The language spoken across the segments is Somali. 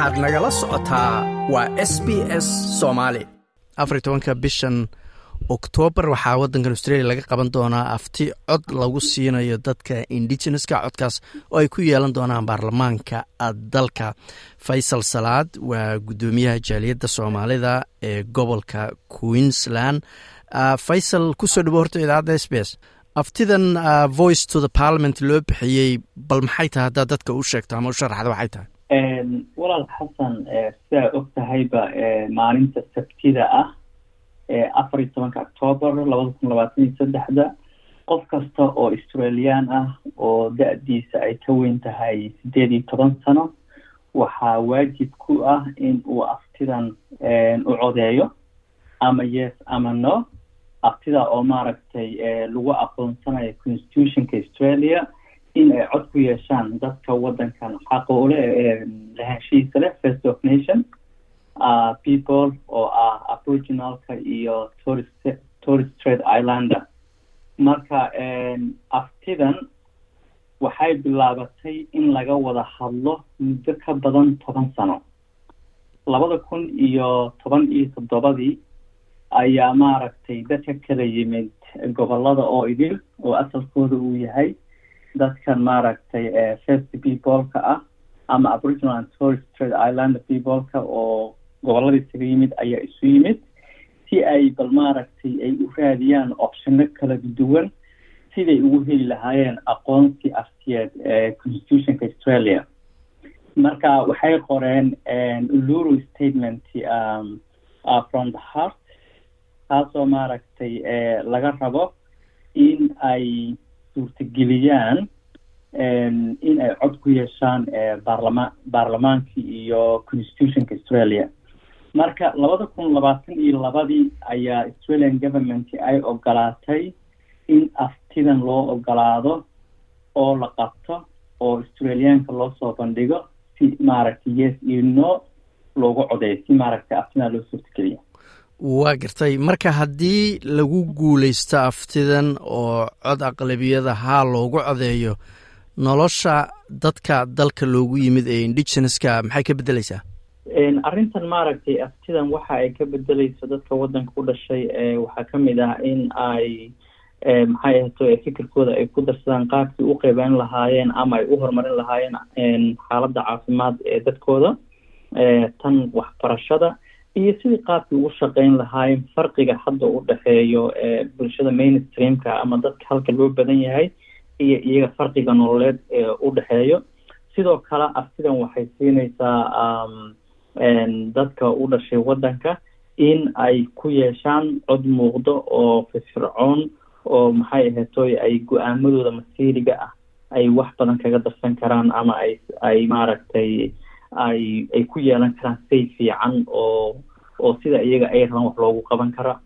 waxaad nagala socotaa waa s b s soomaali afar tobanka bishan oktoobar waxaa waddankan australia laga qaban doonaa afti cod lagu siinayo dadka indigeneska codkaas oo ay ku yeelan doonaan baarlamaanka dalka. Faysal salaad waa guddoomiyaha jaaliyadda soomaalida ee gobolka queensland. Faysal ku soo dhawo horta idaacadda s b s. Aftidan voice to the parliament loo bixiyey bal maxay tahay haddaad dadka u sheegto ama u sharaxda waxay tahay walaal xasan sidaa og tahayba maalinta sabtida ah afar iyo tobanka octoobar labada kun labaatan iyo saddexda qof kasta oo australian ah oo da-diisa ay ka weyn tahay sideed iyo toban sano waxaa waajib ku ah in uu aftidan u codeeyo ama yes ama no. Aftida oo maaragtay lagu aqoonsanayo constitutionka australia in ay cod ku yeeshaan dadka waddankan. Xaqa ule lahaanshihiisa leh first of nation uh, people oo ah aboriginalka iyo tourist trade islander. Marka aftidan waxay bilaabatay in laga wada hadlo muddo ka badan toban sano. Labada kun iyo toban iyo toddobadii ayaa maaragtay dadka kala yimid gobollada oo idil oo asalkooda uu yahay dadkan maaragtay first peopleka ah ama aboriginal and tourist trade islander peopleka oo gobollada isaga yimid ayaa isu yimid si ay bal maaragtay ay u raadiyaan optionno kala duwan siday ugu heli lahaayeen aqoonsi aftiyeed ee constitutionka australia. Marka waxay qoreen uluru statement um, uh, from the heart taasoo maaragtay laga rabo in ay suurtageliyaan in ay cod ku yeeshaan baarlama baarlamaanka iyo constitutionka australia. Marka labada kun labaatan iyo labadii ayaa australian government ay ogolaatay in aftidan loo ogolaado oo la qabto oo australiyaanka loo soo bandhigo si maaragtay yes iyo no loogu codeeyo si maaragtay aftidan loo suurtageliya waa gartay. Marka haddii lagu guuleysto aftidan oo cod aqlabiyada haa loogu codeeyo nolosha dadka dalka loogu yimid ee indigeneska maxay ka beddeleysaa arrintan maaragtay aftidan waxa ay ka bedeleyso dadka waddanka u dhashay waxaa ka mid ah in ay maxay ahto fikirkooda ay ku darsadaan qaabkii u qeybeyn lahaayeen ama ay u horumarin lahaayeen xaaladda caafimaad ee dadkooda. Tan waxbarashada iyo sidii qaabkii ugu shaqeyn lahaayeen farqiga hadda u dhexeeyo bulshada mainstreamka ama dadka halka loo badan yahay iyo iyaga farqiga nololeed ee u dhexeeyo. Sidoo kale aftidan waxay siinaysaa dadka u dhashay waddanka in ay ku yeeshaan cod muuqdo oo firfircoon oo maxay ahaytoy ay go'aamadooda masiiriga ah ay wax badan kaga darsan karaan ama ay ay maaragtay ay ay ku yeelan karaan say fiican oo oo sida iyaga ay rabaan wax loogu qaban kara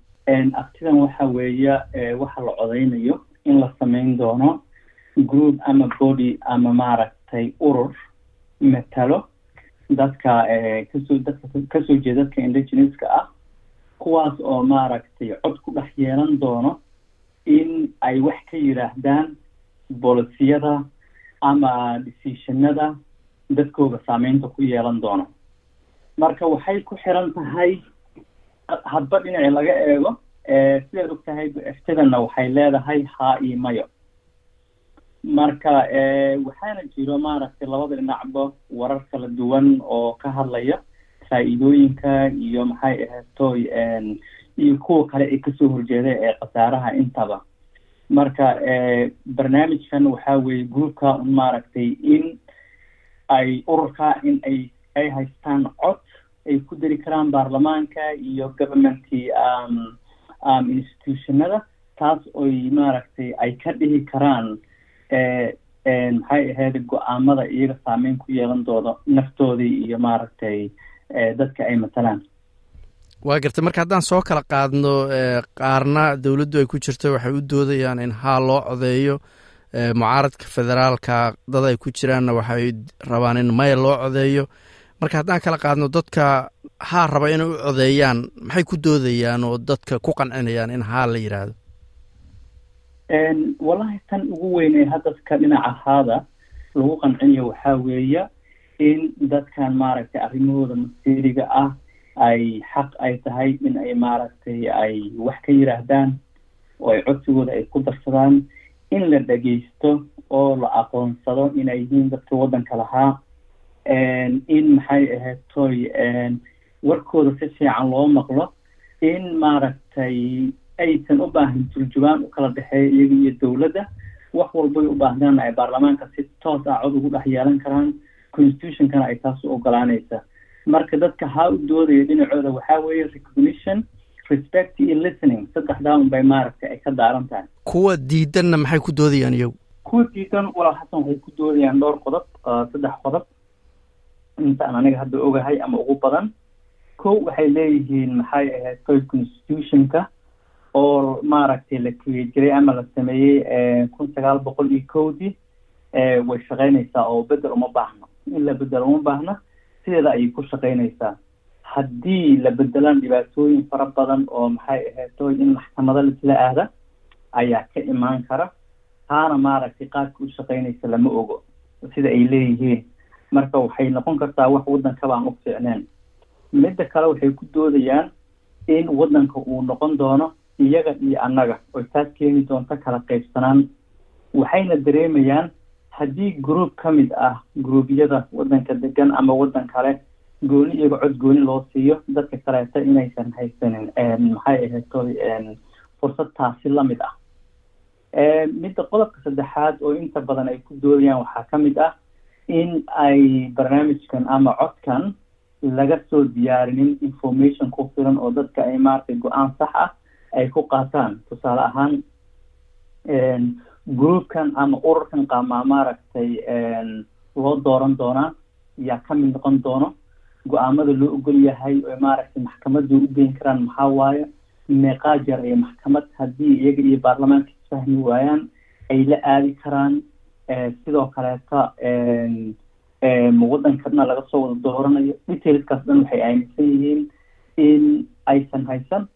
aftidan waxa weeye waxa la codeynayo in la sameyn doono group ama body ama maaragtay urur matalo dadka ka soo dadka ka soo jeeda dadka indigeneska ah kuwaas oo maaragtay cod ku dhex yeelan doono in ay wax ka yidhaahdaan bolisiyada ama decisionada dadkooda saameynta ku yeelan doono. Marka waxay ku xiran tahay hadba dhinaci laga eego sidaad og tahay eftidana waxay leedahay haa iyo mayo. Marka waxaana jiro maaragtay labada dhinacba warar kala duwan oo ka hadlaya faa-iidooyinka iyo maxay ahaytoy iyo kuwa kale ee ka soo horjeeda ee khasaaraha intaba. Marka barnaamijkan waxa weeye groupka maaragtay in ay ururka in ay ay haystaan cod ay ku dari karaan baarlamaanka iyo governmentkii um, um, institutionada taas oy maaragtay ay ka dhihi karaan maxay ahayd go'aamada iyaga saameyn ku yeelan dooda naftoodii iyo maaragtay dadka ay matalaan. Waa gartay marka haddaan soo kala qaadno qaarna dowladdu ay ku jirto waxay u doodayaan in haa loo codeeyo mucaaradka federaalka dad ay ku jiraanna waxay rabaan in maya loo codeeyo. Marka haddaan kala qaadno dadka haa raba inay u codeeyaan maxay ku doodayaan oo dadka ku qancinayaan in haa la yidhaahdo wallahi tan ugu weyn ee hadda ka dhinaca haada lagu qancinayo waxaa weeye in dadkan maaragtay arrimahooda masiiriga ah ay xaq ay tahay in ay maaragtay ay wax ka yiraahdaan oo ay codsigooda ay ku darsadaan in la dhegeysto oo la aqoonsado inay yihiin dadka waddanka lahaa in maxay ahayd toy warkooda si fiican loo maqlo in maaragtay aysan u baahan turjubaan u kala dhexeeya iyaga iyo dowladda. Wax walbay u baahdaan ay baarlamaanka si toos ah cod ugu dhex yeelan karaan constitutionkana ay taas u ogolaanaysa marka dadka haa u doodaya dhinacooda waxaa weeye recognition respect iyo listening saddexdaa un bay maaragtay ay ka daaran tahay kuwa diidanna maxay ku doodayaan iyagu? Kuwa diidan walaal xasan waxay ku doodayaan dhowr qodob saddex qodob. Intaan aniga hadda ogahay ama ugu badan. Kow waxay leeyihiin maxay ahayd toy constitutionka oo maaragtay la create jiray ama la sameeyey kun sagaal boqol iyo kowdii. Way shaqaynaysaa oo bedel uma baahno in la bedelo uma baahna sideeda ayay ku shaqaynaysaa haddii la bedelaan dhibaatooyin fara badan oo maxay ahayd in maxkamado laisla aada ayaa ka imaan kara taana maaragtay qaabka u shaqaynaysa lama ogo. Sida ay leeyihiin marka waxay noqon kartaa wax waddankaba aan u fiicneen. Midda kale waxay ku doodayaan in waddanka uu noqon doono iyaga iyo annaga oo taas keeni doonto kala qaybsanaan. Waxayna dareemayaan haddii group ka mid ah gruubyada waddanka degan ama waddan kale gooni iyaga cod gooni loo siiyo dadka kaleeta inaysan haysanin maxay ahayd fursad taasi la mid ah. Midda qodobka saddexaad oo inta badan ay ku doodayaan waxaa ka mid ah in ay barnaamijkan ama codkan laga soo diyaarinin information ku filan oo dadka ay maaragtay go'aan sax ah ay ku qaataan. Tusaale ahaan groupkan ama ururkan qaamaa maaragtay loo dooran doonaa yaa ka mid noqon doono go'aamada loo ogol yahay maaragtay maxkamadda u geyn karaan maxaa waaye? Meeqaa jeer iyo maxkamad haddii iyaga iyo baarlamaanka isfahmi waayaan ay la aadi karaan sidoo kaleeta waddankana laga soo wada dooranayo? Detailskaas dhan waxay aaminsan yihiin in aysan haysan.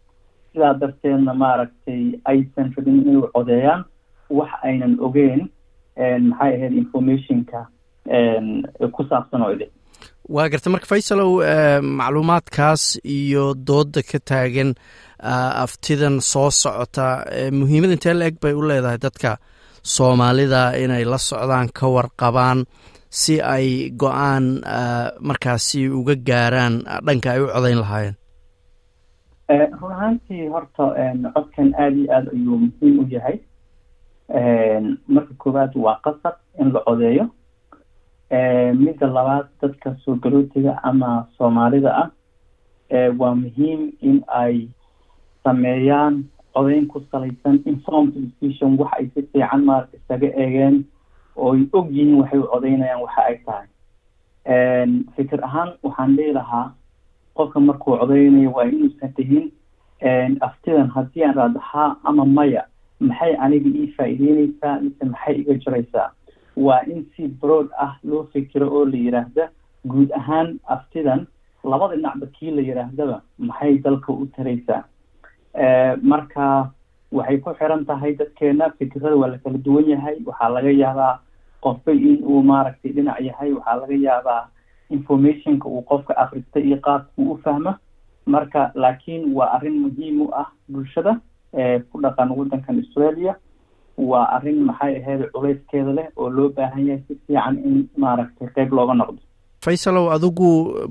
Sidaa darteedna maaragtay aysan rabin inay codeeyaan. Wax aynan ogeyn maxay ahayd informationka ku saabsan oo idin waa garta marka faysalow macluumaadkaas iyo dooda ka taagan aftidan soo socota muhiimad intee la eg bay u leedahay dadka soomaalida inay la socdaan ka warqabaan si ay go'aan markaasi uga gaaraan dhanka ay u codayn lahaayeen. Run ahaantii horta codkan aada iyo aada ayuu muhiim u yahay. Marka koowaad waa qasab in la codeeyo midda labaad dadka soo galootiga ama soomaalida ah waa muhiim in ay sameeyaan codeyn ku salaysan informed decision. Waxa ay si fiican maarata isaga eegeen oo ay og yihiin waxay u codeynayaan waxa ay tahay. Fikir ahaan waxaan dhihi lahaa qofka markuu codeynayo waa inuusan dhihin aftidan haddii aan raado haa ama maya maxay aniga ii faa'iideyneysaa mise maxay iga jiraysaa waa in si broad ah loo fikiro oo la yidhaahda guud ahaan aftidan. Labada dhinacba kii la yidhaahdaba maxay dalka u taraysaa marka waxay ku xiran tahay dadkeena fikirada waa la kala duwan yahay. Waxaa laga yaabaa qofba in uu maaragtay dhinac yahay. Waxaa laga yaabaa informationka uu qofka akrista iyo qaabka u fahmo. Marka laakiin waa arrin muhiim u ah bulshada ku dhaqan waddankan australia waa arrin maxay ahayd culayskeeda leh oo loo baahan yahay si fiican in maaragtay qeyb looga noqdo? Faysalow adigu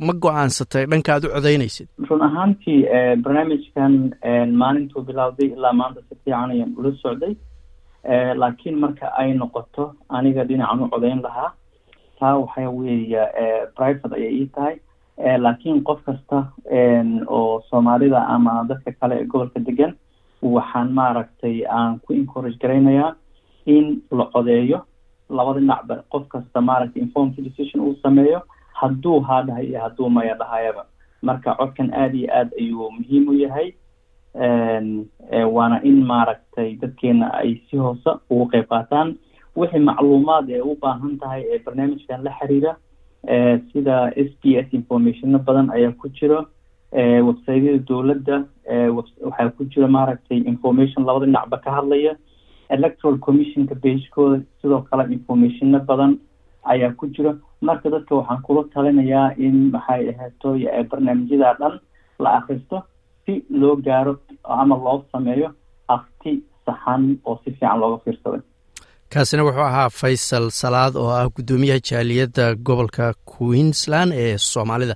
ma go'aansatay dhanka aad u codeynaysid run ahaantii barnaamijkan maalintuu bilowday ilaa maanta si fiican ayaan ula socday. Laakiin marka ay noqoto aniga dhinacan u codeyn lahaa. Taa waxa weeye private ayay ii tahay. Laakiin qof kasta oo soomaalida ama dadka kale ee gobolka degan waxaan maaragtay aan ku encourage garaynayaa in la codeeyo labada dhinacba qof kasta maaragtay informed decision uu sameeyo hadduu haa dhahay iyo hadduu maya dhahayaba. Marka codkan aada iyo aad ayuu muhiim u yahay waana in maaragtay dadkeena ay si hoose ugu qeyb qaataan. Wixii macluumaad ee u baahan tahay ee barnaamijkan la xiriira sida s b s informationo badan ayaa ku jiro websiteyada dowladda waxaa ku jira maaragtay information labada dhinacba ka hadlaya. Electoral commissionka bagekooda sidoo kale informationo badan ayaa ku jiro marka dadka waxaan kula talinayaa in maxay aheeto barnaamijyada dhan la akristo si loo gaaro ama loo sameeyo afti saxan oo si fiican looga fiirsaday. Kaasina wuxuu ahaa faysal salaad oo ah guddoomiyaha jaaliyadda gobolka queensland ee soomaalida